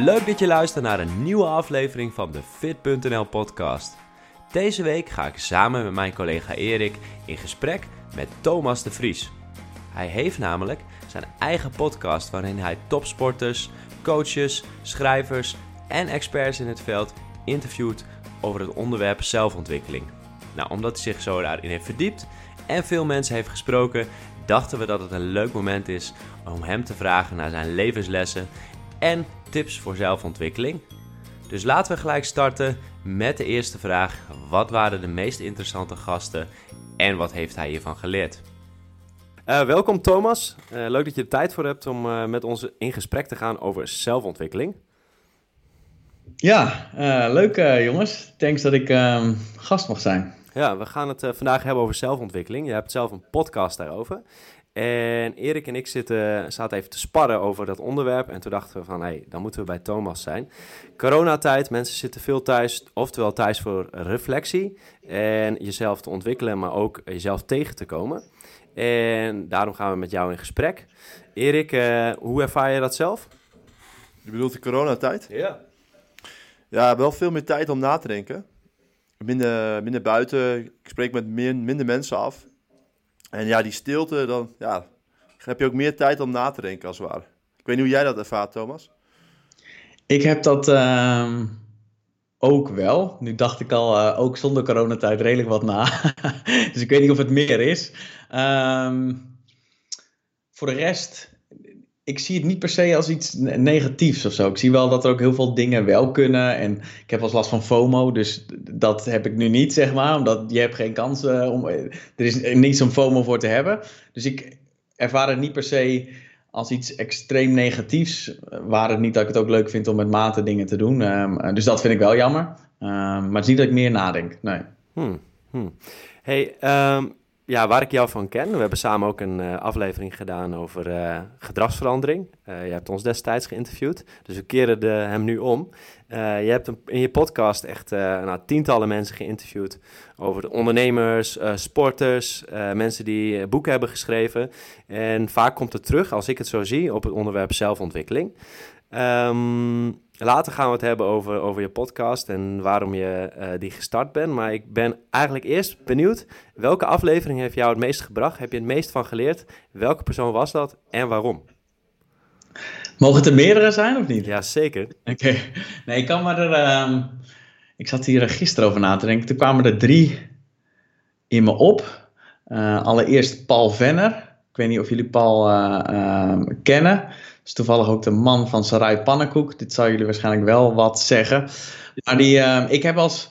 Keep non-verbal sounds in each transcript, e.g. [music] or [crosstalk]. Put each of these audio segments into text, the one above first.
Leuk dat je luistert naar een nieuwe aflevering van de Fit.nl podcast. Deze week ga ik samen met mijn collega Erik in gesprek met Thomas de Vries. Hij heeft namelijk zijn eigen podcast waarin hij topsporters, coaches, schrijvers en experts in het veld interviewt over het onderwerp zelfontwikkeling. Nou, omdat hij zich zo daarin heeft verdiept en veel mensen heeft gesproken, dachten we dat het een leuk moment is om hem te vragen naar zijn levenslessen en tips voor zelfontwikkeling. Dus laten we gelijk starten met de eerste vraag: wat waren de meest interessante gasten en wat heeft hij hiervan geleerd? Uh, welkom Thomas. Uh, leuk dat je er tijd voor hebt om uh, met ons in gesprek te gaan over zelfontwikkeling. Ja, leuk jongens. Thanks dat ik ehm, gast mag zijn. Ja, we gaan het vandaag hebben over zelfontwikkeling. Je hebt zelf een podcast daarover. En Erik en ik zitten, zaten even te sparren over dat onderwerp. En toen dachten we van, hé, hey, dan moeten we bij Thomas zijn. Coronatijd, mensen zitten veel thuis, oftewel thuis voor reflectie. En jezelf te ontwikkelen, maar ook jezelf tegen te komen. En daarom gaan we met jou in gesprek. Erik, uh, hoe ervaar je dat zelf? Je bedoelt de coronatijd? Ja. Ja, wel veel meer tijd om na te denken. Minder, minder buiten, ik spreek met meer, minder mensen af. En ja, die stilte, dan ja, heb je ook meer tijd om na te denken als het ware. Ik weet niet hoe jij dat ervaart, Thomas. Ik heb dat uh, ook wel. Nu dacht ik al, uh, ook zonder coronatijd, redelijk wat na. [laughs] dus ik weet niet of het meer is. Um, voor de rest, ik zie het niet per se als iets negatiefs of zo. Ik zie wel dat er ook heel veel dingen wel kunnen. En ik heb wel last van FOMO, dus dat heb ik nu niet, zeg maar. Omdat je hebt geen kans uh, om... Er is niets om FOMO voor te hebben. Dus ik ervaar het niet per se als iets extreem negatiefs. Waar het niet dat ik het ook leuk vind om met mate dingen te doen. Um, dus dat vind ik wel jammer. Um, maar het is niet dat ik meer nadenk, nee. Hmm, hmm. Hey, um, ja, waar ik jou van ken, we hebben samen ook een uh, aflevering gedaan over uh, gedragsverandering. Uh, je hebt ons destijds geïnterviewd, dus we keren de, hem nu om. je hebt in je podcast echt nou, tientallen mensen geïnterviewd over ondernemers, sporters, mensen die boeken hebben geschreven. En vaak komt het terug, als ik het zo zie, op het onderwerp zelfontwikkeling. Um, Later gaan we het hebben over, over je podcast en waarom je uh, die gestart bent. Maar ik ben eigenlijk eerst benieuwd, welke aflevering heeft jou het meest gebracht? Heb je het meest van geleerd? Welke persoon was dat en waarom? Mogen het er meerdere zijn of niet? Ja, zeker. Oké. Nee, ik kan maar er... Uh, ik zat hier gisteren over na te denken. Toen kwamen er drie in me op. Uh, allereerst Paul Venner. Ik weet niet of jullie Paul uh, kennen is toevallig ook de man van Sarai Pannenkoek. Dit zou jullie waarschijnlijk wel wat zeggen. Maar die, uh, ik heb als.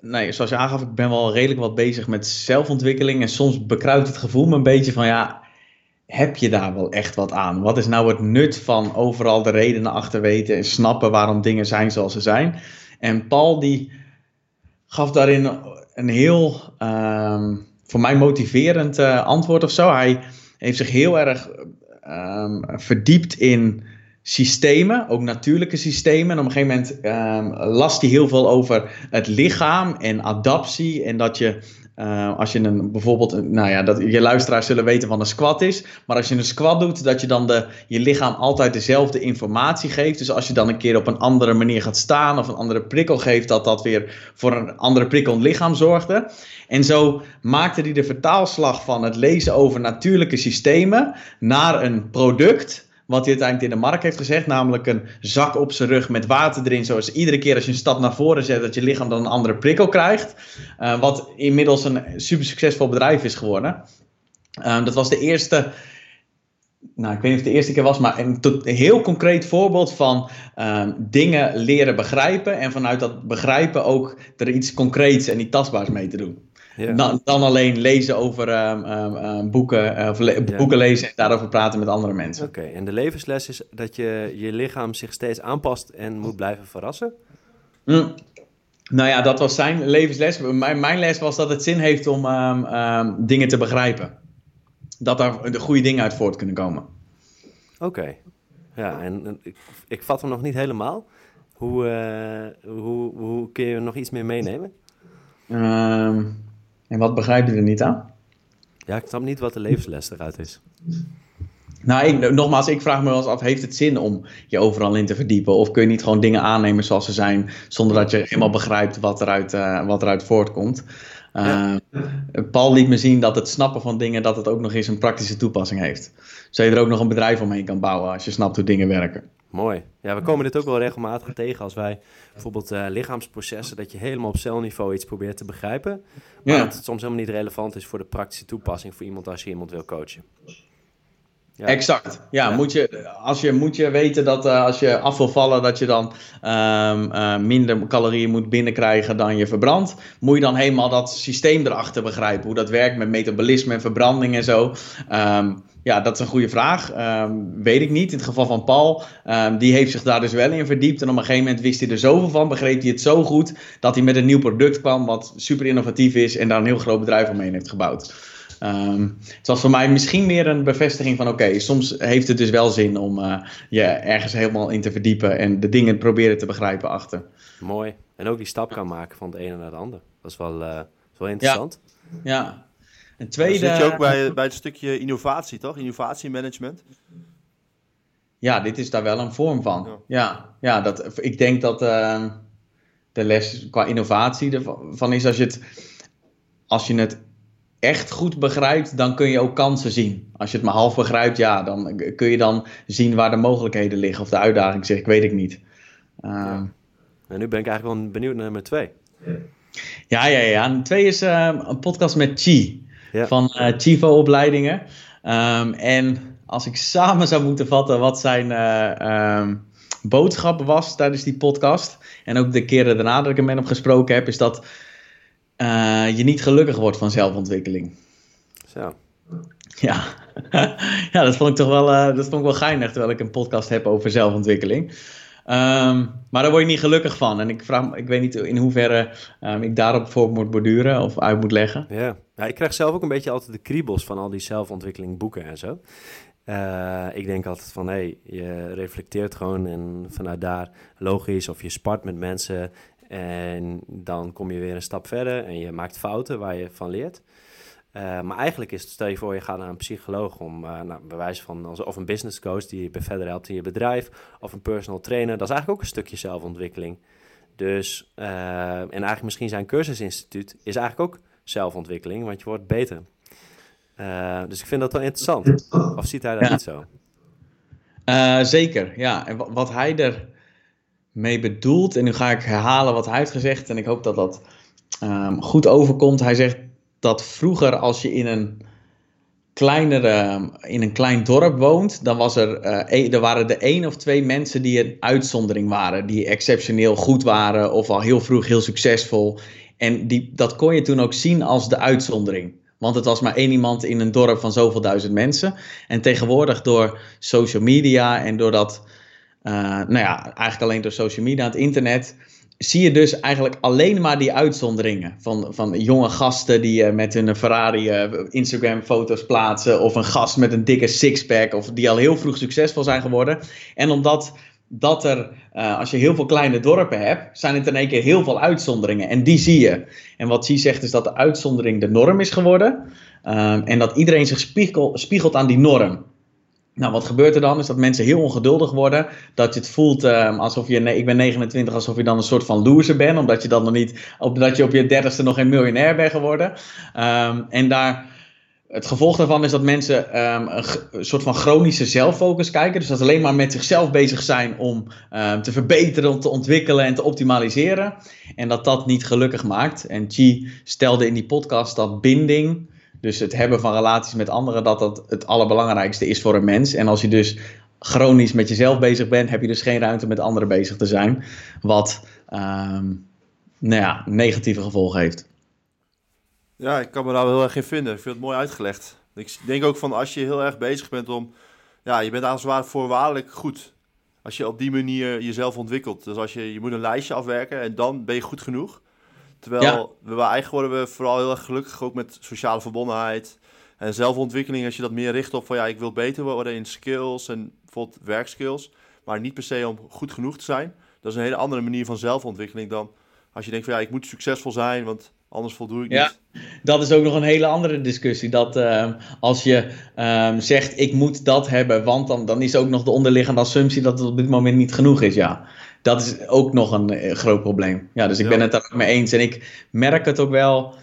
Nee, zoals je aangaf, ik ben wel redelijk wat bezig met zelfontwikkeling. En soms bekruipt het gevoel me een beetje van ja. Heb je daar wel echt wat aan? Wat is nou het nut van overal de redenen achter weten en snappen waarom dingen zijn zoals ze zijn? En Paul die gaf daarin een heel uh, voor mij motiverend uh, antwoord of zo. Hij heeft zich heel erg um, verdiept in systemen, ook natuurlijke systemen. En op een gegeven moment um, las hij heel veel over het lichaam en adaptie. En dat je, uh, als je een bijvoorbeeld, nou ja, dat je luisteraars zullen weten wat een squat is. Maar als je een squat doet, dat je dan de, je lichaam altijd dezelfde informatie geeft. Dus als je dan een keer op een andere manier gaat staan of een andere prikkel geeft, dat dat weer voor een andere prikkel in het lichaam zorgde. En zo maakte hij de vertaalslag van het lezen over natuurlijke systemen naar een product wat hij uiteindelijk in de markt heeft gezegd, namelijk een zak op zijn rug met water erin, zoals iedere keer als je een stap naar voren zet, dat je lichaam dan een andere prikkel krijgt. Uh, wat inmiddels een super succesvol bedrijf is geworden. Uh, dat was de eerste, nou ik weet niet of het de eerste keer was, maar een, heel concreet voorbeeld van uh, dingen leren begrijpen en vanuit dat begrijpen ook er iets concreets en iets tastbaars mee te doen. Dan, dan, alleen lezen over um, um, boeken, uh, of le boeken lezen en daarover praten met andere mensen. Oké, okay. en de levensles is dat je je lichaam zich steeds aanpast en moet blijven verrassen? Mm. Nou ja, dat was zijn levensles. Mijn, mijn les was dat het zin heeft om dingen te begrijpen. Dat daar de goede dingen uit voort kunnen komen. Oké, okay. ja, en ik, ik vat hem nog niet helemaal. Hoe, uh, hoe, hoe kun je nog iets meer meenemen? Um, en wat begrijp je er niet aan? Ja, ik snap niet wat de levensles eruit is. Nou, ik, nogmaals, ik vraag me wel eens af, heeft het zin om je overal in te verdiepen? Of kun je niet gewoon dingen aannemen zoals ze zijn, zonder dat je helemaal begrijpt wat eruit, uh, wat eruit voortkomt? Uh, Paul liet me zien dat het snappen van dingen, dat het ook nog eens een praktische toepassing heeft. Zodat je er ook nog een bedrijf omheen kan bouwen als je snapt hoe dingen werken. Mooi. Ja, we komen dit ook wel regelmatig tegen als wij bijvoorbeeld uh, lichaamsprocessen, dat je helemaal op celniveau iets probeert te begrijpen. Maar ja. dat het soms helemaal niet relevant is voor de praktische toepassing voor iemand als je iemand wil coachen. Ja. Exact. Ja, Moet, je, als je, moet je weten dat uh, als je af wil vallen, dat je dan um, uh, minder calorieën moet binnenkrijgen dan je verbrandt. Moet je dan helemaal dat systeem erachter begrijpen, hoe dat werkt met metabolisme en verbranding en zo. Um, ja, dat is een goede vraag. Um, weet ik niet. In het geval van Paul, um, die heeft zich daar dus wel in verdiept. En op een gegeven moment wist hij er zoveel van, begreep hij het zo goed, dat hij met een nieuw product kwam wat super innovatief is en daar een heel groot bedrijf omheen heeft gebouwd. Um, het was voor mij misschien meer een bevestiging van: oké, okay, soms heeft het dus wel zin om uh, je ergens helemaal in te verdiepen en de dingen proberen te begrijpen achter. Mooi. En ook die stap kan maken van het ene naar het andere. Dat is wel, uh, is wel interessant. Ja. ja. Een tweede... Dan zit je ook bij, bij het stukje innovatie, toch? Innovatiemanagement. Ja, dit is daar wel een vorm van. Ja, ja, ja dat, ik denk dat uh, de les qua innovatie ervan is als je het, als je het echt goed begrijpt, dan kun je ook kansen zien. Als je het maar half begrijpt, ja, dan kun je dan zien waar de mogelijkheden liggen of de uitdaging zit. Ik weet ik niet. Uh, ja. En nu ben ik eigenlijk wel benieuwd naar nummer twee. Ja, ja, ja. En twee is uh, een podcast met Chi ja. van uh, Chivo opleidingen. Um, en als ik [laughs] samen zou moeten vatten wat zijn um, boodschap was tijdens die podcast. En ook de keren daarna dat ik hem met gesproken heb, is dat uh, je niet gelukkig wordt van zelfontwikkeling. Zo. Ja. [laughs] ja, dat vond ik toch wel, uh, dat vond ik wel geinig, terwijl ik een podcast heb over zelfontwikkeling. Um, maar daar word je niet gelukkig van. En ik, vraag, ik weet niet in hoeverre um, ik daarop voor moet borduren of uit moet leggen. Ja. Ja, ik krijg zelf ook een beetje altijd de kriebels van al die zelfontwikkeling boeken en zo. Uh, ik denk altijd van, hé, hey, je reflecteert gewoon en vanuit daar logisch of je spart met mensen en dan kom je weer een stap verder en je maakt fouten waar je van leert. Uh, maar eigenlijk is het, stel je voor, je gaat naar een psycholoog om, uh, nou, bewijs van, of een business coach die je verder helpt in je bedrijf, of een personal trainer. Dat is eigenlijk ook een stukje zelfontwikkeling. Dus, en eigenlijk misschien zijn cursusinstituut is eigenlijk ook zelfontwikkeling, want je wordt beter. dus ik vind dat wel interessant. Of ziet hij dat ja. niet zo? zeker, ja. En wat hij er mee bedoelt. En nu ga ik herhalen wat hij heeft gezegd. En ik hoop dat dat um, goed overkomt. Hij zegt dat vroeger als je in een kleinere, in een klein dorp woont, dan was er, uh, er waren er één of twee mensen die een uitzondering waren, die exceptioneel goed waren of al heel vroeg heel succesvol. En die, dat kon je toen ook zien als de uitzondering. Want het was maar één iemand in een dorp van zoveel duizend mensen. En tegenwoordig door social media en doordat uh, nou ja, eigenlijk alleen door social media, het internet, zie je dus eigenlijk alleen maar die uitzonderingen. Van, van jonge gasten die uh, met hun Ferrari uh, Instagram-foto's plaatsen. Of een gast met een dikke sixpack. Of die al heel vroeg succesvol zijn geworden. En omdat dat er, uh, als je heel veel kleine dorpen hebt, zijn het in één keer heel veel uitzonderingen. En die zie je. En wat zie zegt is dat de uitzondering de norm is geworden. en dat iedereen zich spiegel, spiegelt aan die norm. Nou, wat gebeurt er dan? Is dat mensen heel ongeduldig worden. Dat je het voelt um, alsof je, ik ben 29, alsof je dan een soort van loser bent. Omdat je dan nog niet, omdat je op je dertigste nog geen miljonair bent geworden. Um, en daar, het gevolg daarvan is dat mensen um, een, soort van chronische zelffocus kijken. Dus dat alleen maar met zichzelf bezig zijn om te verbeteren, te ontwikkelen en te optimaliseren. En dat dat niet gelukkig maakt. En Chi stelde in die podcast dat binding dus het hebben van relaties met anderen, dat dat het allerbelangrijkste is voor een mens. En als je dus chronisch met jezelf bezig bent, heb je dus geen ruimte met anderen bezig te zijn. Wat um, nou ja, negatieve gevolgen heeft. Ja, ik kan me daar wel heel erg in vinden. Ik vind het mooi uitgelegd. Ik denk ook van als je heel erg bezig bent om. Ja, je bent als het ware voorwaardelijk goed. Als je op die manier jezelf ontwikkelt. Dus als je, je moet een lijstje afwerken en dan ben je goed genoeg. Terwijl we eigenlijk worden we vooral heel erg gelukkig ook met sociale verbondenheid en zelfontwikkeling. Als je dat meer richt op van ja, ik wil beter worden in skills en bijvoorbeeld werkskills. Maar niet per se om goed genoeg te zijn. Dat is een hele andere manier van zelfontwikkeling dan als je denkt van ja, ik moet succesvol zijn. Want Anders voldoe ik Ja. niet. Dat is ook nog een hele andere discussie. Dat ehm, als je ehm, zegt ik moet dat hebben, want dan, dan is ook nog de onderliggende assumptie dat het op dit moment niet genoeg is. Ja, dat is ook nog een eh, groot probleem. Ja, dus ik Ja. ben het daar ook mee eens. En ik merk het ook wel.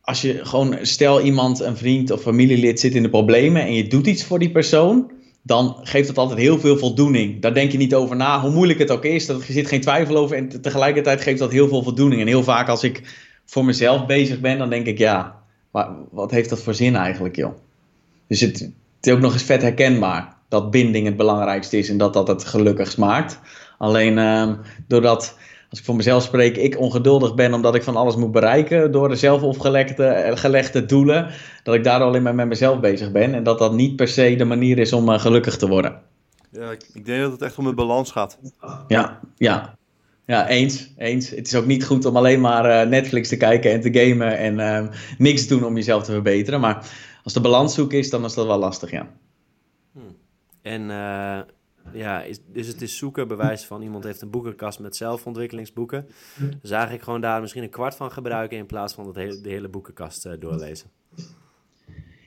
Als je gewoon, stel iemand, een vriend of familielid zit in de problemen en je doet iets voor die persoon, dan geeft dat altijd heel veel voldoening. Daar denk je niet over na, hoe moeilijk het ook is. Er zit geen twijfel over en te- tegelijkertijd geeft dat heel veel voldoening. En heel vaak als ik voor mezelf bezig ben, dan denk ik, ja, maar wat heeft dat voor zin eigenlijk, joh? Dus het, het is ook nog eens vet herkenbaar dat binding het belangrijkste is en dat dat het gelukkigst maakt. Alleen ehm, doordat, als ik voor mezelf spreek, ik ongeduldig ben omdat ik van alles moet bereiken door de zelf opgelegde eh, gelegde doelen, dat ik daar alleen maar met mezelf bezig ben en dat dat niet per se de manier is om eh, gelukkig te worden. Ja, ik, ik denk dat het echt om de balans gaat. Ja, ja. Ja, eens, eens. Het is ook niet goed om alleen maar eh, Netflix te kijken en te gamen en ehm, niks te doen om jezelf te verbeteren. Maar als de balans zoek is, dan is dat wel lastig, ja. En eh, ja, is, dus het is zoeken, bewijs van iemand heeft een boekenkast met zelfontwikkelingsboeken. Dus eigenlijk gewoon daar misschien een kwart van gebruiken in plaats van het hele, de hele boekenkast eh, doorlezen.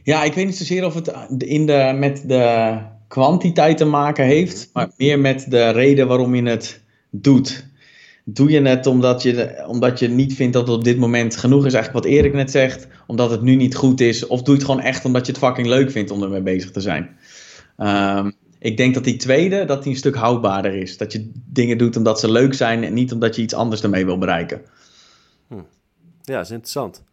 Ja, ik weet niet zozeer of het in de, met de kwantiteit te maken heeft, maar meer met de reden waarom je het doet. Doe je het omdat je, omdat je niet vindt dat het op dit moment genoeg is, eigenlijk wat Erik net zegt, omdat het nu niet goed is, of doe je het gewoon echt omdat je het fucking leuk vindt om ermee bezig te zijn? Ehm, ik denk dat die tweede, dat die een stuk houdbaarder is. Dat je dingen doet omdat ze leuk zijn en niet omdat je iets anders ermee wil bereiken. Ja, dat is interessant.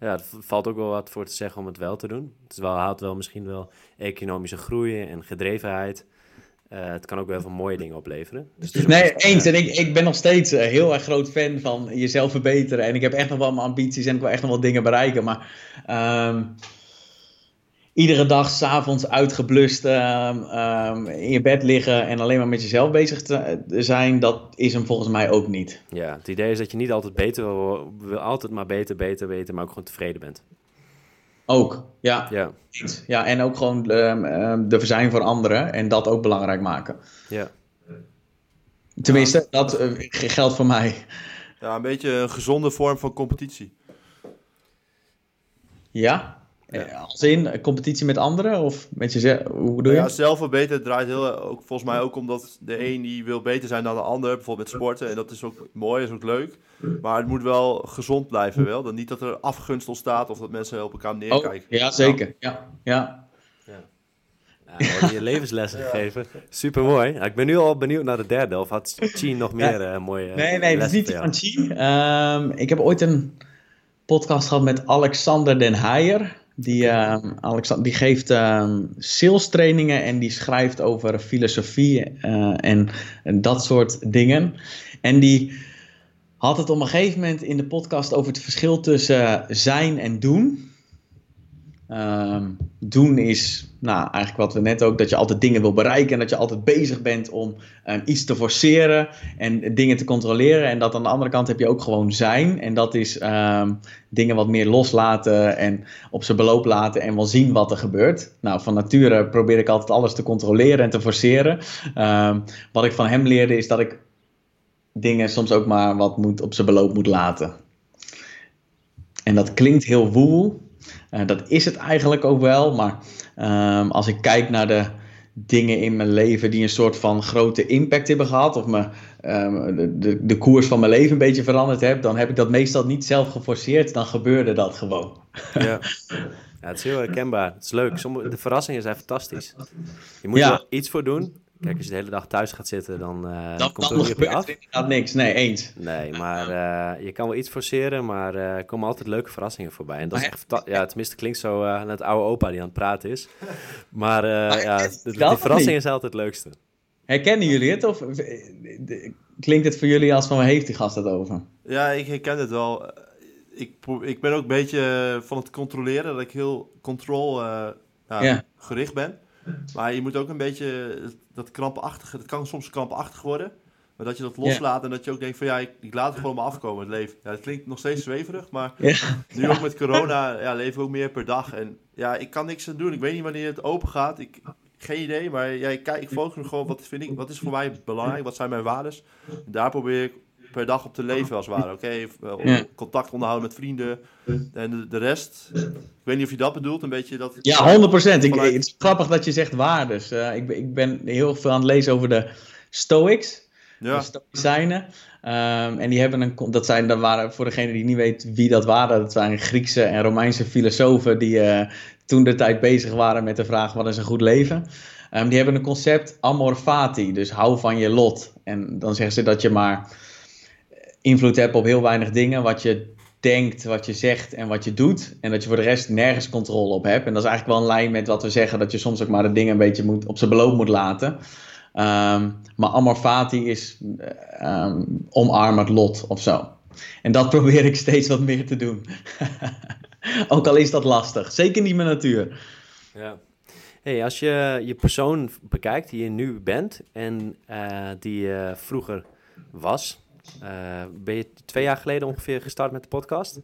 Ja, er valt ook wel wat voor te zeggen om het wel te doen. Het is wel, misschien wel economische groei en gedrevenheid. Eh, het kan ook wel veel mooie dingen opleveren. Dus Nee, eens. En ik, ik ben nog steeds eh, heel erg groot fan van jezelf verbeteren. En ik heb echt nog wel mijn ambities en ik wil echt nog wel dingen bereiken. Maar ehm, iedere dag s'avonds uitgeblust ehm, ehm, in je bed liggen en alleen maar met jezelf bezig te zijn, dat is hem volgens mij ook niet. Ja, het idee is dat je niet altijd beter wil, wil altijd maar beter, beter, beter, maar ook gewoon tevreden bent. Ook, ja. Ja, ja en ook gewoon ehm, ehm, de verzijn voor anderen en dat ook belangrijk maken. ja. Tenminste, dat eh, geldt voor mij. Ja, een beetje een gezonde vorm van competitie. Ja? Ja. Eh, Als in competitie met anderen of met jezelf? Hoe bedoel je? Ja, zelfverbeteren draait heel, ook, volgens mij ook omdat de een die wil beter zijn dan de ander, bijvoorbeeld met sporten. En dat is ook mooi, is ook leuk. Maar het moet wel gezond blijven, wel. Dan niet dat er afgunst ontstaat of dat mensen op elkaar Oh, neerkijken. ja, zeker. Ja, ja. Ja, je levenslessen gegeven. Super mooi. ik ben nu al benieuwd naar de derde. Of had Chi nog meer eh, mooie Nee, nee, dat is niet van Chi. Ehm, ik heb ooit een podcast gehad met Alexander Den Heijer. Die, ehm, Alexander, die geeft ehm sales trainingen en die schrijft over filosofie eh, en, en dat soort dingen. En die had het op een gegeven moment in de podcast over het verschil tussen zijn en doen. Ehm, doen is, nou, eigenlijk wat we net ook, dat je altijd dingen wil bereiken en dat je altijd bezig bent om ehm, iets te forceren en dingen te controleren. En dat aan de andere kant heb je ook gewoon zijn. En dat is ehm, dingen wat meer loslaten en op zijn beloop laten en wel zien wat er gebeurt. Nou, van nature probeer ik altijd alles te controleren en te forceren. Ehm, wat ik van hem leerde is dat ik dingen soms ook maar wat moet, op zijn beloop moet laten. En dat klinkt heel woel. Eh, dat is het eigenlijk ook wel. Maar ehm, als ik kijk naar de dingen in mijn leven die een soort van grote impact hebben gehad. Of me, ehm, de, de, de koers van mijn leven een beetje veranderd heb. Dan heb ik dat meestal niet zelf geforceerd. Dan gebeurde dat gewoon. Ja. [laughs] ja, het is heel herkenbaar. Het is leuk. Sommige, de verrassingen zijn fantastisch. Je moet Ja. er iets voor doen. Kijk, als je de hele dag thuis gaat zitten, dan, eh, Dan, komt dan het ook niet op je af. er inderdaad niks. Nee, eens. Nee, maar eh, je kan wel iets forceren, maar eh, er komen altijd leuke verrassingen voorbij. En dat is echt Ja, tenminste, klinkt zo eh net oude opa die aan het praten is. [laughs] Maar, eh, Maar ja, de, dat verrassingen niet? zijn altijd het leukste. Herkennen jullie het? Of de- klinkt het voor jullie als van waar heeft die gast het over? Ja, ik herken het wel. Ik, ik ben ook een beetje van het controleren, dat ik heel control eh, Ja. gericht ben. Maar je moet ook een beetje dat krampachtige, dat kan soms krampachtig worden. Maar dat je dat loslaat en dat je ook denkt van ja, ik, ik laat het gewoon maar afkomen, het leven. Ja, het klinkt nog steeds zweverig, maar nu ook met corona ja, leven we ook meer per dag. En ja, ik kan niks aan doen. Ik weet niet wanneer het open gaat. Ik, geen idee, maar ja, ik, kijk, ik focus me gewoon, wat, vind ik, wat is voor mij belangrijk? Wat zijn mijn waardes? En daar probeer ik per dag op te leven als het ware. Oké, eh, Ja. contact onderhouden met vrienden en de, de rest. Ik weet niet of je dat bedoelt, een beetje dat... Ja, 100%. Ik, Het is grappig dat je zegt waardes. Eh, ik, ben- ik ben heel veel aan het lezen over de Stoics, Ja, de Stoïcijnen. Ehm, en die hebben een, dat zijn, dat waren, voor degene die niet weet wie dat waren, dat zijn Griekse en Romeinse filosofen die eh, toen de tijd bezig waren met de vraag wat is een goed leven. Ehm, die hebben een concept amor fati, dus hou van je lot. En dan zeggen ze dat je maar invloed hebt op heel weinig dingen, wat je denkt, wat je zegt en wat je doet. En dat je voor de rest nergens controle op hebt. En dat is eigenlijk wel een lijn met wat we zeggen, dat je soms ook maar de dingen een beetje moet, op zijn beloop moet laten. Ehm, maar amor fati is eh, ehm, omarm het lot of zo. En dat [laughs] probeer ik steeds wat meer te doen. [laughs] ook al is dat lastig. Zeker niet mijn natuur. Ja. Hey, als je je persoon bekijkt die je nu bent en eh, die je vroeger was, eh, ben je twee jaar geleden ongeveer gestart met de podcast?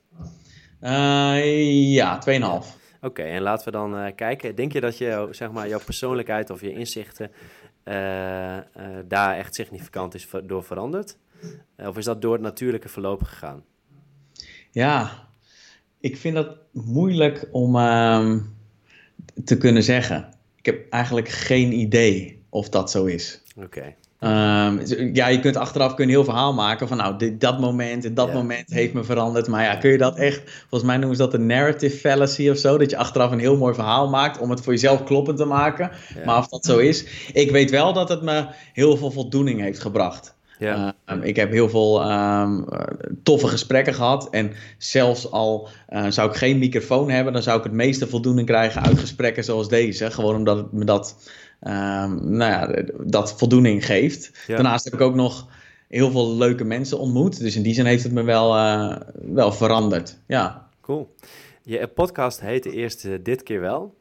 Eh, ja, 2,5. Oké, en laten we dan eh, kijken. Denk je dat je, zeg maar, jouw persoonlijkheid of je inzichten daar echt significant is door veranderd? Of is dat door het natuurlijke verloop gegaan? Ja, ik vind dat moeilijk om ehm, te kunnen zeggen. Ik heb eigenlijk geen idee of dat zo is. Oké, Ehm, ja, je kunt achteraf kun je een heel verhaal maken van nou, dit, dat moment en dat Ja. moment heeft me veranderd. Maar ja, kun je dat echt, volgens mij noemen ze dat de narrative fallacy of zo, dat je achteraf een heel mooi verhaal maakt om het voor jezelf kloppend te maken. Ja. Maar of dat zo is, ik weet wel dat het me heel veel voldoening heeft gebracht. ja, Ehm, ik heb heel veel ehm, eh, toffe gesprekken gehad. En zelfs al eh, zou ik geen microfoon hebben, dan zou ik het meeste voldoening krijgen uit gesprekken zoals deze. Gewoon omdat het me dat, ehm, nou ja, dat voldoening geeft. Ja. Daarnaast heb ik ook nog heel veel leuke mensen ontmoet. Dus in die zin heeft het me wel, eh, wel veranderd. Ja. cool. Je podcast heette eerst eh, Dit Keer Wel.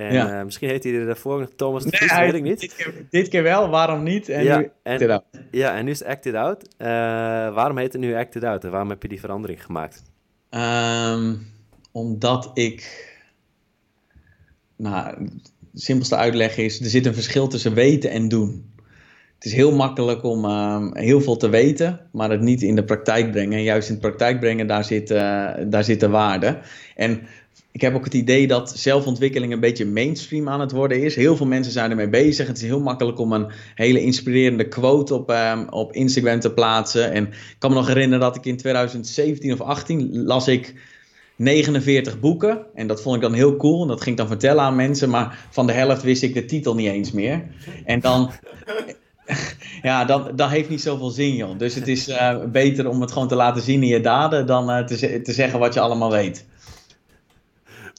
En Ja. eh, misschien heette hij ervoor nog Thomas de Nee, Vries, dat weet ik niet. Dit keer, dit keer wel, waarom niet? En Ja, nu, en-. Ja, en nu is het Acted Out. Eh, waarom heet het nu Acted Out en waarom heb je die verandering gemaakt? Ehm, omdat ik. Nou, de simpelste uitleg is: er zit een verschil tussen weten en doen. Het is heel makkelijk om ehm, heel veel te weten, maar het niet in de praktijk brengen. En juist in de praktijk brengen, daar zit, eh, daar zit de waarde. En ik heb ook het idee dat zelfontwikkeling een beetje mainstream aan het worden is. Heel veel mensen zijn ermee bezig. Het is heel makkelijk om een hele inspirerende quote op, ehm, op Instagram te plaatsen. En ik kan me nog herinneren dat ik in 2017 of 18 las ik 49 boeken. En dat vond ik dan heel cool. En dat ging ik dan vertellen aan mensen. Maar van de helft wist ik de titel niet eens meer. En dan. [laughs] Ja, dan, dat heeft niet zoveel zin, joh. Dus het is eh, beter om het gewoon te laten zien in je daden dan eh, te, te zeggen wat je allemaal weet.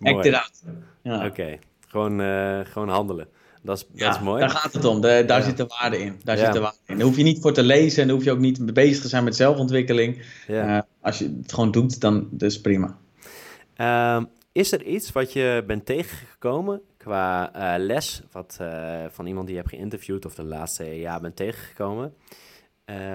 Act it out. Ja. Oké, gewoon, eh, gewoon handelen. Dat is, Ja, dat is mooi. Daar gaat het om. De- daar Ja. zit de waarde in. Daar zit de waarde in. Daar hoef je niet voor te lezen en daar hoef je ook niet bezig te zijn met zelfontwikkeling. Ja. Eh, als je het gewoon doet, dan is prima. Ehm, is er iets wat je bent tegengekomen qua eh, les, wat, van iemand die je hebt geïnterviewd of de laatste jaar bent tegengekomen,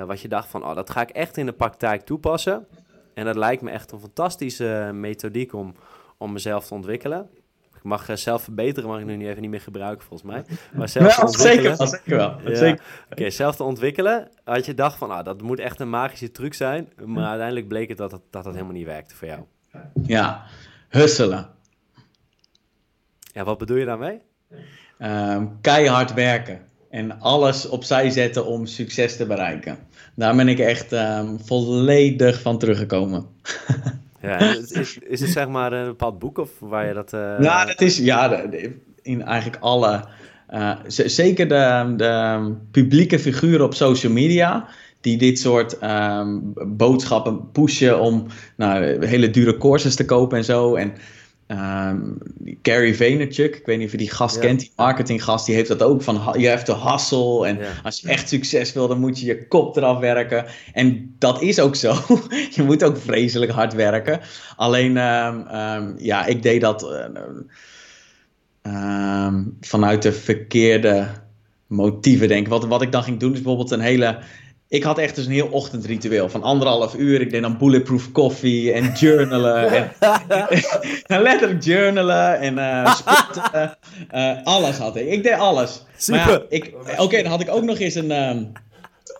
wat je dacht van, oh, dat ga ik echt in de praktijk toepassen. En dat lijkt me echt een fantastische methodiek om, om mezelf te ontwikkelen. Ik mag eh, zelf verbeteren, mag ik nu niet even niet meer gebruiken volgens mij. Maar zelf ontwikkelen. zeker wel. Zeker wel. Ja. Zeker. Oké, zelf te ontwikkelen. Had je dacht van, ah, dat moet echt een magische truc zijn. Maar uiteindelijk bleek het dat dat het helemaal niet werkte voor jou. Ja, husselen. Ja, wat bedoel je daarmee? Ehm, keihard werken. En alles opzij zetten om succes te bereiken. Daar ben ik echt ehm, volledig van teruggekomen. [laughs] Ja, [laughs] is, is, het zeg maar een bepaald boek of waar je dat... Nou, dat is ja, de- de- in eigenlijk alle. eh, zeker de, de publieke figuren op social media. Die dit soort ehm, boodschappen pushen om nou, hele dure courses te kopen en zo. En ehm Gary Vaynerchuk, ik weet niet of je die gast Ja. kent, die marketinggast, die heeft dat ook van je hebt de hustle. En Ja. als je echt succes wil, dan moet je je kop eraf werken. En dat is ook zo. [laughs] je moet ook vreselijk hard werken. Alleen, ehm, ehm, ja, ik deed dat eh, vanuit de verkeerde motieven, denk ik. Wat, wat ik dan ging doen, is bijvoorbeeld een hele. Ik had echt dus een heel ochtendritueel van anderhalf uur. Ik deed dan bulletproof koffie en journalen. en, [laughs] en letterlijk journalen en eh, sporten. [laughs] eh, alles had ik. Ik deed alles. Ja, Super. Oké, dan had ik ook nog eens een, ehm,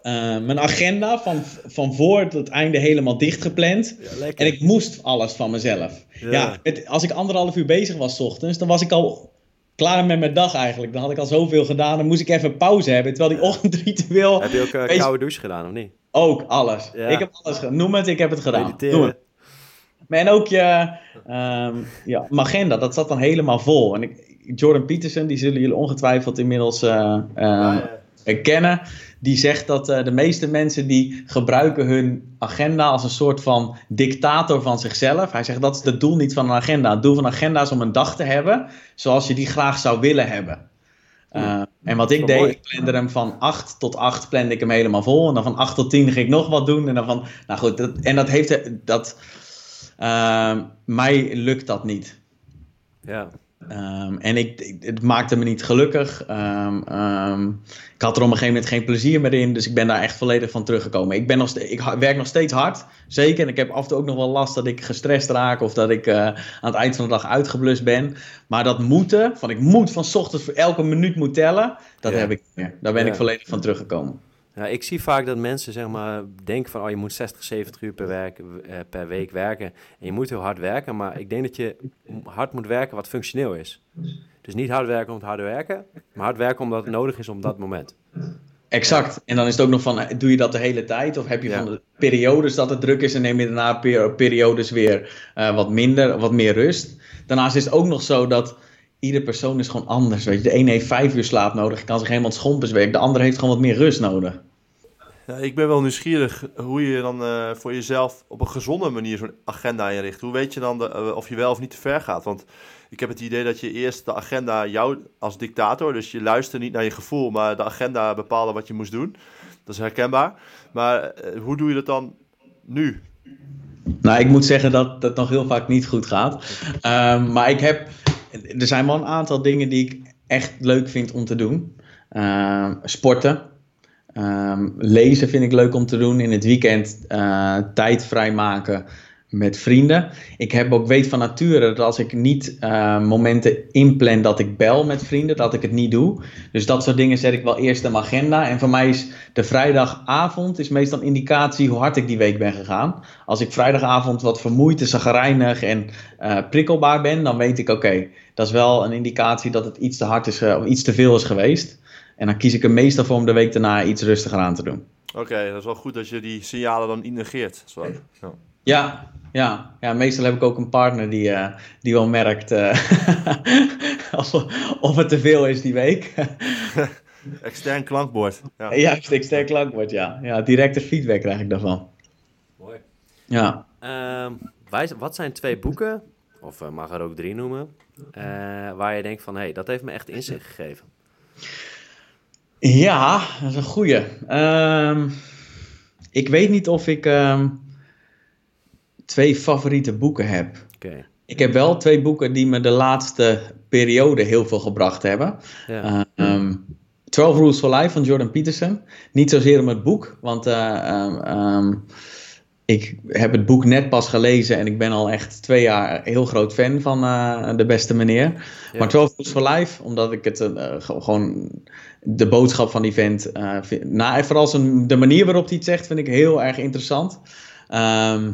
eh, mijn agenda van, van voor het einde helemaal dichtgepland. Ja, lekker. En ik moest alles van mezelf. Ja. Ja, het- als ik anderhalf uur bezig was 's ochtends, dan was ik al klaar met mijn dag eigenlijk. Dan had ik al zoveel gedaan. Dan moest ik even pauze hebben. Terwijl die ochtendritueel Heb je ook een Wees- koude douche gedaan, of niet? ook alles. Ja. Ik heb alles gedaan. Noem het, ik heb het gedaan. Doe Mediteren. het. Maar En ook je, ehm, ja, agenda, dat zat dan helemaal vol. En ik, Jordan Peterson, die zullen jullie ongetwijfeld inmiddels eh, eh, eh, kennen. Die zegt dat eh, de meeste mensen die gebruiken hun agenda als een soort van dictator van zichzelf. Hij zegt dat is het doel niet van een agenda. Het doel van een agenda is om een dag te hebben zoals je die graag zou willen hebben. Eh, en wat ik deed, mooi. ik plande hem van 8 tot 8 plande ik hem helemaal vol. En dan van 8 tot 10 ging ik nog wat doen. En dan van, nou goed, dat, en dat heeft, dat, ehm, mij lukt dat niet. Ja. Ehm, en ik, ik- het maakte me niet gelukkig. Ehm, ehm, ik had er op een gegeven moment geen plezier meer in. Dus ik ben daar echt volledig van teruggekomen. Ik, ben nog ik werk nog steeds hard. Zeker. En ik heb af en toe ook nog wel last dat ik gestrest raak. Of dat ik eh, aan het eind van de dag uitgeblust ben. Maar dat moeten, van ik moet van ochtends voor elke minuut moet tellen. Dat Ja. heb ik niet meer. Daar ben Ja. ik volledig van teruggekomen. Ja, ik zie vaak dat mensen zeg maar, denken van oh, je moet 60, 70 uur per, werk, eh, per week werken. En je moet heel hard werken, maar ik denk dat je hard moet werken wat functioneel is. Dus niet hard werken om het harde werken, maar hard werken omdat het nodig is op dat moment. Exact. En dan is het ook nog van, doe je dat de hele tijd? Of heb je Ja. van de periodes dat het druk is en neem je daarna per- periodes weer eh, wat minder, wat meer rust? Daarnaast is het ook nog zo dat ieder persoon is gewoon anders. Weet je? De ene heeft vijf uur slaap nodig, kan zich helemaal schompers werken. De andere heeft gewoon wat meer rust nodig. Ja, ik ben wel nieuwsgierig hoe je dan eh, voor jezelf op een gezonde manier zo'n agenda inricht. Hoe weet je dan de- eh, of je wel of niet te ver gaat? Want ik heb het idee dat je eerst de agenda jou als dictator, dus je luistert niet naar je gevoel, maar de agenda bepaalde wat je moest doen. Dat is herkenbaar. Maar eh, hoe doe je dat dan nu? Nou, ik moet zeggen dat dat nog heel vaak niet goed gaat. Ehm, maar ik heb, er zijn wel een aantal dingen die ik echt leuk vind om te doen. Ehm, sporten. Ehm, lezen vind ik leuk om te doen. In het weekend eh, tijd vrijmaken met vrienden. Ik heb ook weet van nature dat als ik niet eh, momenten inplan dat ik bel met vrienden, dat ik het niet doe. Dus dat soort dingen zet ik wel eerst in mijn agenda. En voor mij is de vrijdagavond is meestal een indicatie hoe hard ik die week ben gegaan. Als ik vrijdagavond wat vermoeid, zagrijnig en eh, prikkelbaar ben, dan weet ik oké, dat is wel een indicatie dat het iets te hard is of iets te veel is geweest. En dan kies ik er meestal voor om de week daarna iets rustiger aan te doen. Oké, dat is wel goed dat je die signalen dan niet negeert. Zo. Ja. Ja, ja, ja, meestal heb ik ook een partner die, eh, die wel merkt eh, [laughs] of, het te veel is die week. [laughs] Extern klankbord. Ja. Juist, ik sterk klankwoord, ja. ja. Directe feedback krijg ik daarvan. Mooi. Ja. Ehm, wij, wat zijn twee boeken, of eh, mag er ook drie noemen, eh, waar je denkt van hé, hey, dat heeft me echt inzicht gegeven? Ja, dat is een goeie. Ehm, ik weet niet of ik ehm, twee favoriete boeken heb. Ik heb wel twee boeken die me de laatste periode heel veel gebracht hebben. Ja. Ehm 12 Rules for Life van Jordan Peterson. Niet zozeer om het boek, want eh, ehm, ehm, ik heb het boek net pas gelezen en ik ben al echt twee jaar heel groot fan van eh, de beste meneer. Ja. Maar 12 Rules for Life, omdat ik het eh, ge- gewoon de boodschap van die vent, eh, vind, nou, vooral zijn, de manier waarop hij het zegt, vind ik heel erg interessant. Ehm,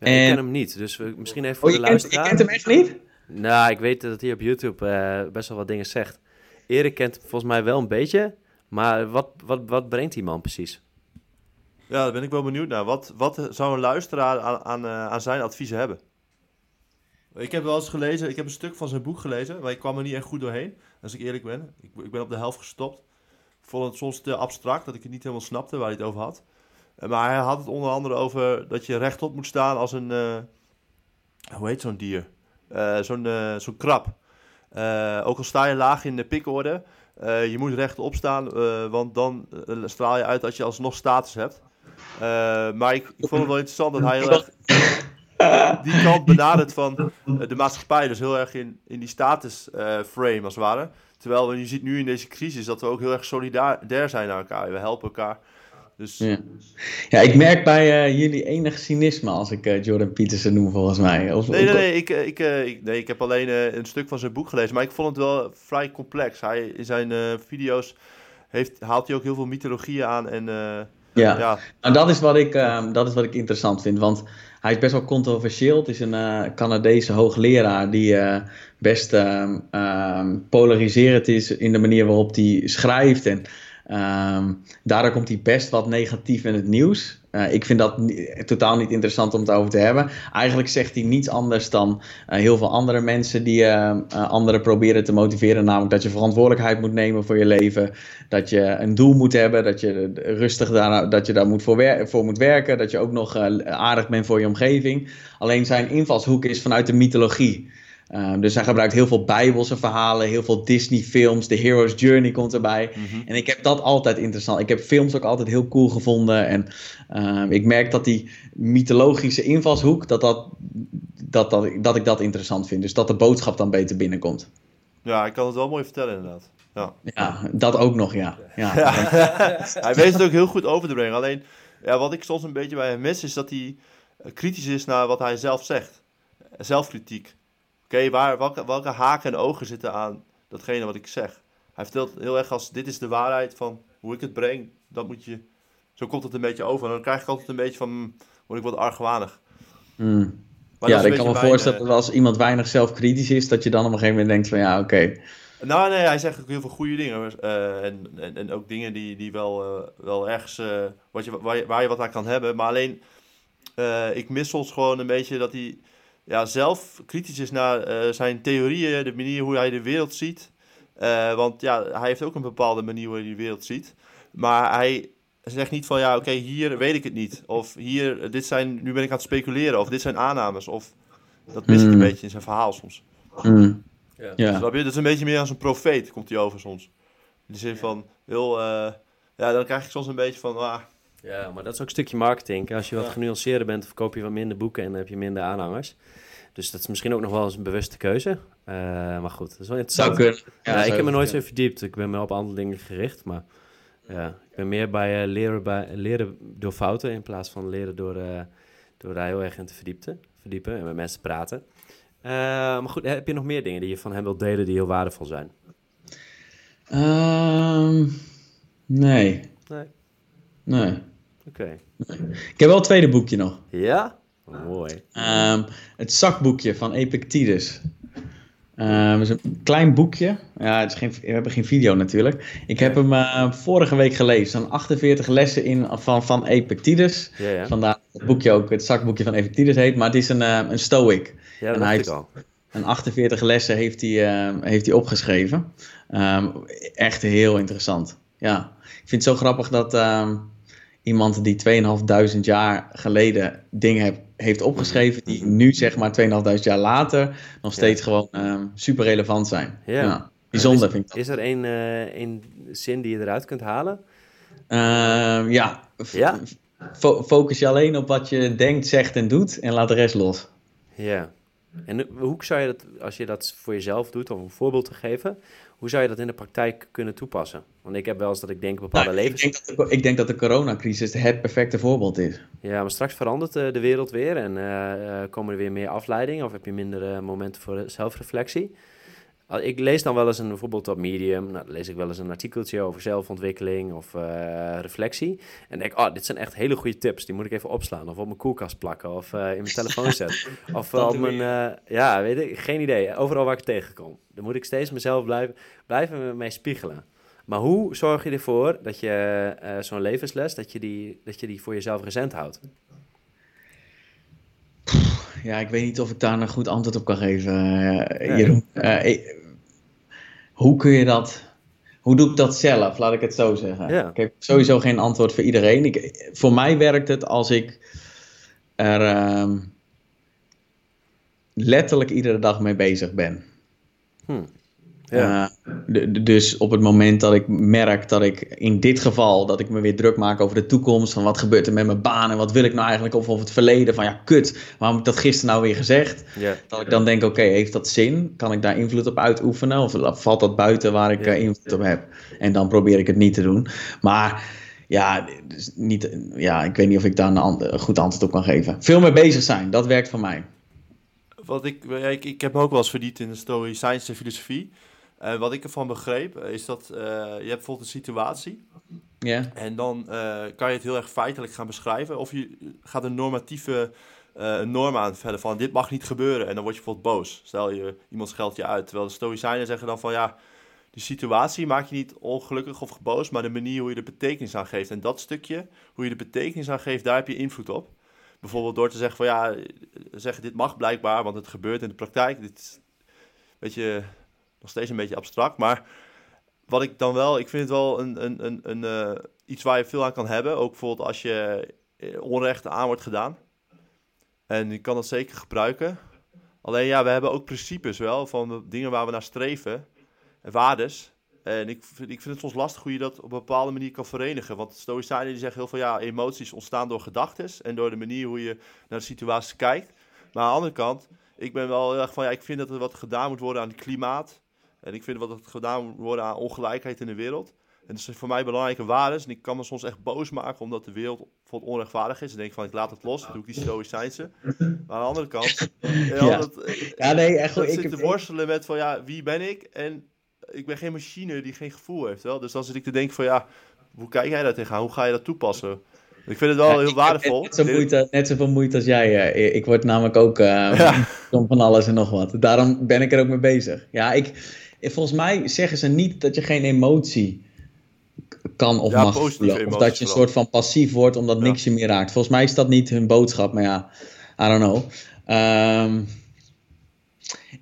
Ja, Ik En- ken hem niet, dus we, misschien even voor oh, de kent, je luisteraar. kent hem echt niet? Nou, ik weet dat hij op YouTube eh, best wel wat dingen zegt. Erik kent volgens mij wel een beetje, maar wat, wat, wat brengt die man precies? Ja, daar ben ik wel benieuwd naar. Wat, wat zou een luisteraar aan, aan, eh, aan zijn adviezen hebben? Ik heb wel eens gelezen, ik heb een stuk van zijn boek gelezen, maar ik kwam er niet echt goed doorheen, als ik eerlijk ben. Ik, ik ben op de helft gestopt. Ik vond het soms te abstract, dat ik het niet helemaal snapte waar hij het over had. Eh, Maar hij had het onder andere over dat je rechtop moet staan als een, eh, hoe heet zo'n dier? Zo'n eh, zo'n krab. Ook al sta je laag in de pikorde, je moet rechtop staan, want dan straal je uit dat je alsnog status hebt. Eh, maar ik, ik vond het wel interessant dat hij heel erg [laughs] die kant benadert van eh, de maatschappij, dus heel erg in, in die status eh, frame als het ware. Terwijl je ziet nu in deze crisis dat we ook heel erg solidair zijn naar elkaar. We helpen elkaar. Dus Ja. ja, ik merk bij eh, jullie enig cynisme als ik eh, Jordan Peterson noem, volgens mij. Of, Nee, nee, nee. Ik, ik, eh, ik, nee, ik heb alleen een stuk van zijn boek gelezen. Maar ik vond het wel vrij complex. Hij, in zijn eh, video's heeft, haalt hij ook heel veel mythologieën aan. En, eh, ja, ja. Nou, dat, is wat ik, uh, dat is wat ik interessant vind. Want hij is best wel controversieel. Het is een uh, Canadese hoogleraar die uh, best uh, polariserend is in de manier waarop hij schrijft. En daardoor komt hij best wat negatief in het nieuws. Uh, ik vind dat totaal niet interessant om het over te hebben. Eigenlijk zegt hij niets anders dan uh, heel veel andere mensen die uh, anderen proberen te motiveren. Namelijk dat je verantwoordelijkheid moet nemen voor je leven. Dat je een doel moet hebben. Dat je rustig daar, dat je daar moet voor, voor moet werken. Dat je ook nog aardig bent voor je omgeving. Alleen zijn invalshoek is vanuit de mythologie. Uh, dus hij gebruikt heel veel Bijbelse verhalen, heel veel Disney-films. The Hero's Journey komt erbij. Mm-hmm. En ik heb dat altijd interessant. Ik heb films ook altijd heel cool gevonden. En uh, ik merk dat die mythologische invalshoek, dat, dat, dat, dat, dat ik dat interessant vind. Dus dat de boodschap dan beter binnenkomt. Ja, ik kan het wel mooi vertellen, inderdaad. Ja, ja dat ook nog, ja. ja, [laughs] ja. hij weet het ook heel goed over te brengen. Alleen, ja, wat ik soms een beetje bij hem mis, is dat hij kritisch is naar wat hij zelf zegt. Zelfkritiek. Oké, waar welke, welke haken en ogen zitten aan datgene wat ik zeg? Hij vertelt heel erg als, dit is de waarheid van hoe ik het breng. Dat moet je, zo komt het een beetje over. En dan krijg ik altijd een beetje van, hmm, word ik wat argwanig. Mm. ja, ik kan me voorstellen dat als iemand weinig zelfkritisch is, dat je dan op een gegeven moment denkt van, ja, oké. Nou, nee, hij zegt ook heel veel goede dingen. Uh, en, en, en, ook dingen die, die wel, uh, wel ergens, uh, wat je, waar, je, waar je wat aan kan hebben. Maar alleen, ik mis soms gewoon een beetje dat hij ja, zelf kritisch is naar uh, zijn theorieën, de manier hoe hij de wereld ziet. Uh, want ja, hij heeft ook een bepaalde manier hoe hij de wereld ziet. Maar hij zegt niet van ja, oké, okay, hier weet ik het niet. Of hier, dit zijn, nu ben ik aan het speculeren. Of dit zijn aannames. Of dat mis ik mm. een beetje in zijn verhaal soms. Mm. Ja. ja. Dat is een beetje meer als een profeet, komt hij over soms. In de zin van, heel, uh, ja, dan krijg ik soms een beetje van, ah, ja, maar dat is ook een stukje marketing. Als je wat ja. genuanceerder bent, verkoop je wat minder boeken en dan heb je minder aanhangers. Dus dat is misschien ook nog wel eens een bewuste keuze. Uh, maar goed, dat is wel interessant. Zou kunnen. Ja, ja ik heb me nooit zo verdiept. Ik ben me op andere dingen gericht. Maar ja, ik ben meer bij, uh, leren, bij leren door fouten in plaats van leren door, uh, door daar heel erg in te verdiepen, verdiepen en met mensen praten. maar goed, heb je nog meer dingen die je van hem wilt delen die heel waardevol zijn? Um, nee. Nee. Nee. Oké. Okay. Nee. Ik heb wel een tweede boekje nog. Ja? mooi. Um, het zakboekje van Epictetus. Um, het is een klein boekje. Ja, het is geen, we hebben geen video natuurlijk. Ik heb hem uh, vorige week gelezen. Er 48 lessen in van, van Epictetus. Ja, ja. Vandaar het boekje ook het zakboekje van Epictetus heet. Maar het is een, uh, een stoic. Ja, dat en hij al. Een 48 lessen heeft hij, uh, heeft hij opgeschreven. Um, echt heel interessant. Ja, ik vind het zo grappig dat iemand die 2.500 jaar geleden dingen heeft heeft opgeschreven die nu zeg maar 2.500 jaar later nog steeds gewoon um, super relevant zijn. Ja. ja bijzonder is, vind ik dat. Is er een, uh, een zin die je eruit kunt halen? Uh, ja. ja? Fo focus je alleen op wat je denkt, zegt en doet en laat de rest los. Ja. En hoe zou je dat, als je dat voor jezelf doet, om een voorbeeld te geven, hoe zou je dat in de praktijk kunnen toepassen? Want ik heb wel eens dat ik denk bepaalde nou, levens... Ik denk, dat de, ik denk dat de coronacrisis het perfecte voorbeeld is. Ja, maar straks verandert uh, de wereld weer en uh, komen er weer meer afleidingen of heb je minder momenten voor zelfreflectie. Ik lees dan wel eens een, bijvoorbeeld op Medium, nou, lees ik wel eens een artikeltje over zelfontwikkeling of uh, reflectie. En denk, oh, dit zijn echt hele goede tips, die moet ik even opslaan of op mijn koelkast plakken of uh, in mijn telefoon [laughs] zetten. of op mijn, ja, weet ik, geen idee, overal waar ik tegenkom. Dan moet ik steeds mezelf blijven, blijven mee spiegelen. Maar hoe zorg je ervoor dat je zo'n levensles, dat je, die, dat je die voor jezelf recent houdt? Ja, ik weet niet of ik daar een goed antwoord op kan geven, Jeroen. [laughs] Uh, hoe kun je dat... Hoe doe ik dat zelf, laat ik het zo zeggen. Ja. Ik heb sowieso geen antwoord voor iedereen. Ik, voor mij werkt het als ik er uh, letterlijk iedere dag mee bezig ben. Hm. Ja. Uh, dus op het moment dat ik merk dat ik in dit geval dat ik me weer druk maak over de toekomst, van wat gebeurt er met mijn baan en wat wil ik nou eigenlijk, of over het verleden, van ja, kut, waarom heb ik dat gisteren nou weer gezegd? Ja. Dat ik dan denk, oké, okay, heeft dat zin? Kan ik daar invloed op uitoefenen? Of valt dat buiten waar ik ja. uh, invloed op heb? En dan probeer ik het niet te doen. Maar ja, dus niet, ja, ik weet niet of ik daar een, een goed antwoord op kan geven. Veel mee bezig zijn, dat werkt voor mij. Wat ik, ik, ik heb me ook wel eens verdiept in de stoïcijnse filosofie. En wat ik ervan begreep, eh, is dat je hebt bijvoorbeeld een situatie. Ja. En dan kan je het heel erg feitelijk gaan beschrijven. Of je gaat een normatieve norm aanvullen van dit mag niet gebeuren. En dan word je bijvoorbeeld boos. Stel je iemand scheldt je uit. Terwijl de stoïcijnen zeggen dan van ja, die situatie maak je niet ongelukkig of boos, maar de manier hoe je er betekenis aan geeft. En dat stukje, hoe je de betekenis aan geeft, daar heb je invloed op. Bijvoorbeeld door te zeggen van ja, zeggen dit mag blijkbaar, want het gebeurt in de praktijk. Dit is beetje, nog steeds een beetje abstract, maar wat ik dan wel, ik vind het wel een, een, een, een uh, iets waar je veel aan kan hebben. Ook bijvoorbeeld als je eh, onrecht aan wordt gedaan. En je kan dat zeker gebruiken. Alleen ja, we hebben ook principes wel van dingen waar we naar streven waardes. En ik, ik vind het soms lastig hoe je dat op een bepaalde manier kan verenigen. Want stoïcijnen die zeggen heel veel, ja, emoties ontstaan door gedachten en door de manier hoe je naar de situatie kijkt. Maar aan de andere kant, ik ben wel erg van, ja, ik vind dat er wat gedaan moet worden aan het klimaat. En ik vind wat er gedaan moet worden aan ongelijkheid in de wereld. En dat is voor mij belangrijke waarden. En ik kan me soms echt boos maken omdat de wereld bijvoorbeeld onrechtvaardig is. En denk van, ik laat het los. Doe ik die stoïcijnse. Maar aan de andere kant... [laughs] ja, dat, ja, nee, echt. Dat ik zit te worstelen met van, ja, wie ben ik? En ik ben geen machine die geen gevoel heeft. Wel? Dus dan zit ik te denken van ja, hoe kijk jij daar tegenaan? Hoe ga je dat toepassen? Ik vind het wel heel waardevol. Net, zo moeite, net zoveel moeite als jij. Uh, ik word namelijk ook uh, [laughs] van alles en nog wat. Daarom ben ik er ook mee bezig. Ja, ik, volgens mij zeggen ze niet dat je geen emotie kan of mag voelen. Of dat je een soort van passief wordt omdat niks je meer raakt. Volgens mij is dat niet hun boodschap, maar ja, I don't know. Um,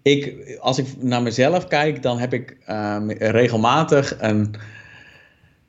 ik, als ik naar mezelf kijk, dan heb ik ehm, regelmatig een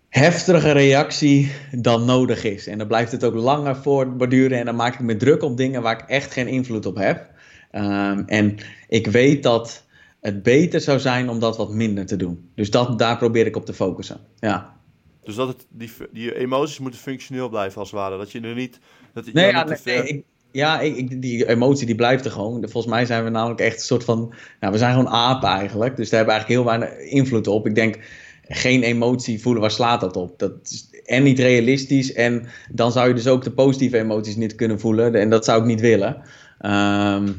heftige reactie dan nodig is. En dan blijft het ook langer voortborduren en dan maak ik me druk op dingen waar ik echt geen invloed op heb. Ehm, en ik weet dat het beter zou zijn om dat wat minder te doen. Dus dat, daar probeer ik op te focussen. Ja. Dus dat het, die, die emoties moeten functioneel blijven als het ware. Dat je er niet. Dat je nee, ja, nee, nee ik, ja, ik, die emotie die blijft er gewoon. Volgens mij zijn we namelijk echt een soort van... Nou, we zijn gewoon apen eigenlijk. Dus daar hebben we eigenlijk heel weinig invloed op. Ik denk, geen emotie voelen, waar slaat dat op? Dat is en niet realistisch. En dan zou je dus ook de positieve emoties niet kunnen voelen. En dat zou ik niet willen. Ehm,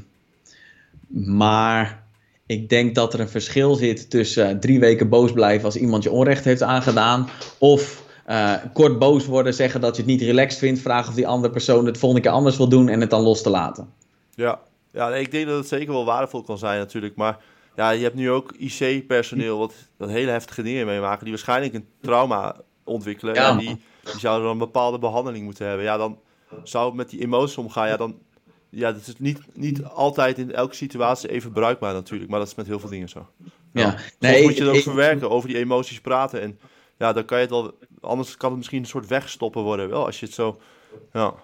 maar ik denk dat er een verschil zit tussen drie weken boos blijven als iemand je onrecht heeft aangedaan. Of uh, kort boos worden, zeggen dat je het niet relaxed vindt, vragen of die andere persoon het volgende keer anders wil doen en het dan los te laten. Ja, ja ik denk dat het zeker wel waardevol kan zijn natuurlijk, maar ja, je hebt nu ook IC-personeel wat, wat hele heftige dingen meemaken, die waarschijnlijk een trauma ontwikkelen ja, en die, die zouden dan een bepaalde behandeling moeten hebben. Ja, dan zou het met die emoties omgaan, ja, dan ja, dat is niet, niet altijd in elke situatie even bruikbaar natuurlijk, maar dat is met heel veel dingen zo. Ja, ja. nee, moet je het ook verwerken, over die emoties praten en ja, dan kan je het wel. Anders kan het misschien een soort wegstoppen worden, wel, als je het zo. Ja.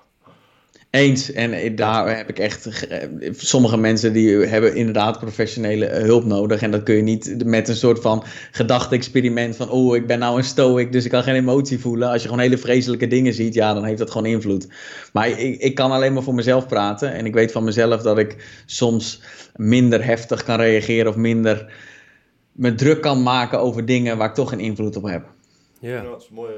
Eens, en daar heb ik echt. Sommige mensen die hebben inderdaad professionele hulp nodig. En dat kun je niet met een soort van gedachte-experiment van. Oh, ik ben nou een stoic, dus ik kan geen emotie voelen. Als je gewoon hele vreselijke dingen ziet, ja, dan heeft dat gewoon invloed. Maar ik, ik kan alleen maar voor mezelf praten. En ik weet van mezelf dat ik soms minder heftig kan reageren of minder me druk kan maken over dingen waar ik toch geen invloed op heb. Ja, dat is mooi.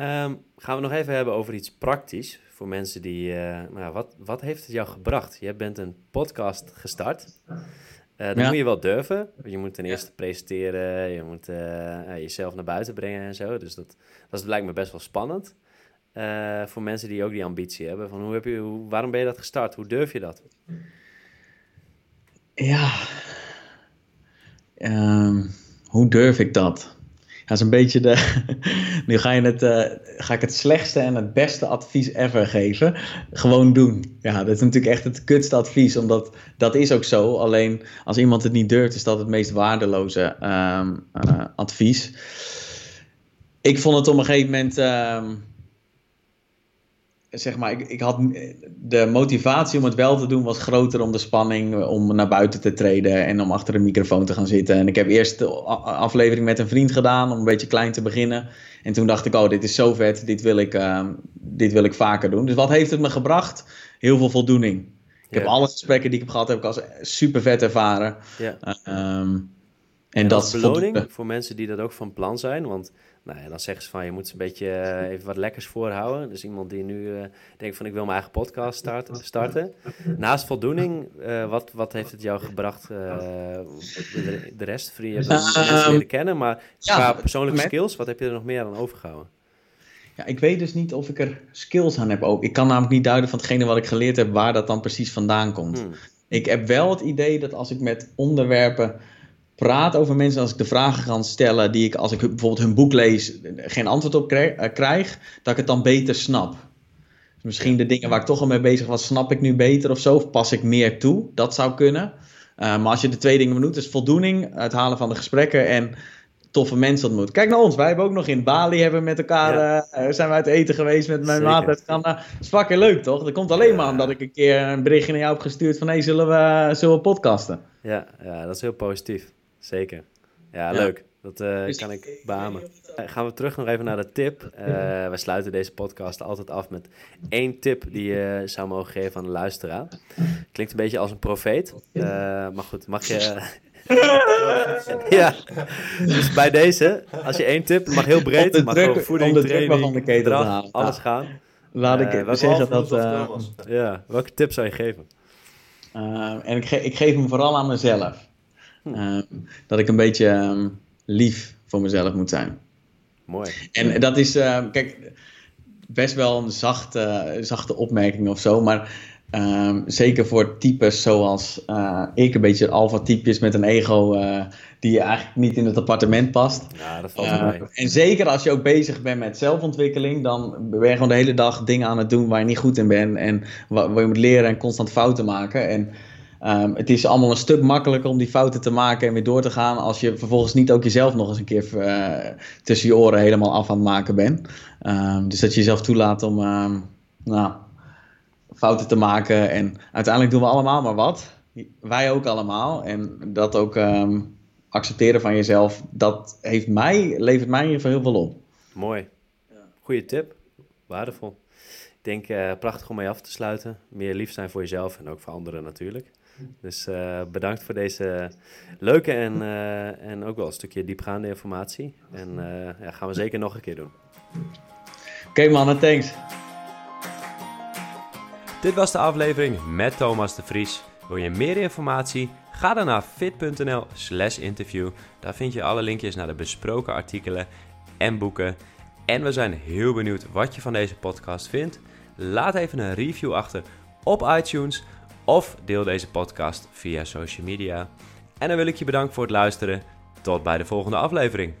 Ehm, gaan we nog even hebben over iets praktisch voor mensen die. Uh, nou, wat, wat heeft het jou gebracht? Je bent een podcast gestart. Uh, dat moet je wel durven. Je moet ten eerste presenteren, je moet uh, jezelf naar buiten brengen en zo. Dus dat, dat lijkt me best wel spannend. voor mensen die ook die ambitie hebben. Van hoe heb je, hoe, waarom ben je dat gestart? Hoe durf je dat? Ja. Um, hoe durf ik dat? Dat is een beetje de. [laughs] nu ga, je het, uh, ga ik het slechtste en het beste advies ever geven. Gewoon doen. Ja, dat is natuurlijk echt het kutste advies, omdat dat is ook zo. Alleen als iemand het niet durft, is dat het meest waardeloze um, uh, advies. Ik vond het op een gegeven moment. Um, zeg maar, ik, ik had de motivatie om het wel te doen was groter om de spanning om naar buiten te treden en om achter een microfoon te gaan zitten. En ik heb eerst de aflevering met een vriend gedaan om een beetje klein te beginnen. En toen dacht ik, oh, dit is zo vet, dit wil ik, uh, dit wil ik vaker doen. Dus wat heeft het me gebracht? Heel veel voldoening. Ik heb alle gesprekken die ik heb gehad, heb ik als super vet ervaren. Ja. Um, En, dat beloning voor mensen die dat ook van plan zijn. Want nou ja, dan zeggen ze van je moet een beetje eh, even wat lekkers voorhouden. Dus iemand die nu uh, denkt van ik wil mijn eigen podcast starten. starten. Naast voldoening, uh, wat, wat heeft het jou gebracht? De, de, rest, vrienden, je hebt mensen leren ehm, kennen. Maar ja, qua persoonlijke skills, wat heb je er nog meer aan overgehouden? Ja, ik weet dus niet of ik er skills aan heb ook. Ik kan namelijk niet duiden van hetgene wat ik geleerd heb, waar dat dan precies vandaan komt. Hmm. Ik heb wel het idee dat als ik met onderwerpen praat over mensen, als ik de vragen kan stellen die ik als ik bijvoorbeeld hun boek lees geen antwoord op eh, krijg, dat ik het dan beter snap. Dus misschien de dingen waar ik toch al mee bezig was, snap ik nu beter of zo, of pas ik meer toe. Dat zou kunnen. Uh, maar als je de twee dingen benoemt, is voldoening, het halen van de gesprekken en toffe mensen ontmoet. Kijk naar ons, wij hebben ook nog in Bali hebben met elkaar, uh, zijn we uit eten geweest met mijn maat uit. Dat is fucking leuk toch? Dat komt alleen maar omdat ik een keer een berichtje naar jou heb gestuurd van hey, zullen we, zullen we podcasten? Ja, ja, dat is heel positief. Zeker. Ja, leuk. Dat uh, kan ik beamen. Uh, gaan we terug nog even naar de tip. Uh, we sluiten deze podcast altijd af met één tip die je zou mogen geven aan de luisteraar. Klinkt een beetje als een profeet. maar goed, mag je... [laughs] ja, dus bij deze, als je één tip, mag heel breed, mag druk, voeding, om de training, van de keten eraf, halen. alles gaan. Laat ik uh, zeggen dat... ja, welke tip zou je geven? en ik, ge ik geef hem vooral aan mezelf. Hm. Ehm, dat ik een beetje ehm, lief voor mezelf moet zijn. Mooi. En dat is, ehm, kijk, best wel een zachte, zachte opmerking of zo, maar zeker voor types zoals uh, ik, een beetje alfa-types met een ego uh, die eigenlijk niet in het appartement past. Ja, dat valt uh, mee. En zeker als je ook bezig bent met zelfontwikkeling, dan ben je gewoon de hele dag dingen aan het doen waar je niet goed in bent en waar, je moet leren en constant fouten maken. En Um, het is allemaal een stuk makkelijker om die fouten te maken en weer door te gaan als je vervolgens niet ook jezelf nog eens een keer uh, tussen je oren helemaal af aan het maken bent. Um, dus dat je jezelf toelaat om um, nou, fouten te maken en uiteindelijk doen we allemaal maar wat. Wij ook allemaal. En dat ook accepteren van jezelf, dat heeft mij, levert mij in heel veel op. Mooi. Goeie tip. Waardevol. Ik denk uh, prachtig om mee af te sluiten. Meer lief zijn voor jezelf en ook voor anderen natuurlijk. Dus uh, bedankt voor deze leuke en, uh, en ook wel een stukje diepgaande informatie. En uh, ja, gaan we zeker nog een keer doen. Oké okay, mannen, thanks. Dit was de aflevering met Thomas de Vries. Wil je meer informatie? Ga dan naar fit.nl slash interview. Daar vind je alle linkjes naar de besproken artikelen en boeken. En we zijn heel benieuwd wat je van deze podcast vindt. Laat even een review achter op iTunes of deel deze podcast via social media. En dan wil ik je bedanken voor het luisteren. Tot bij de volgende aflevering.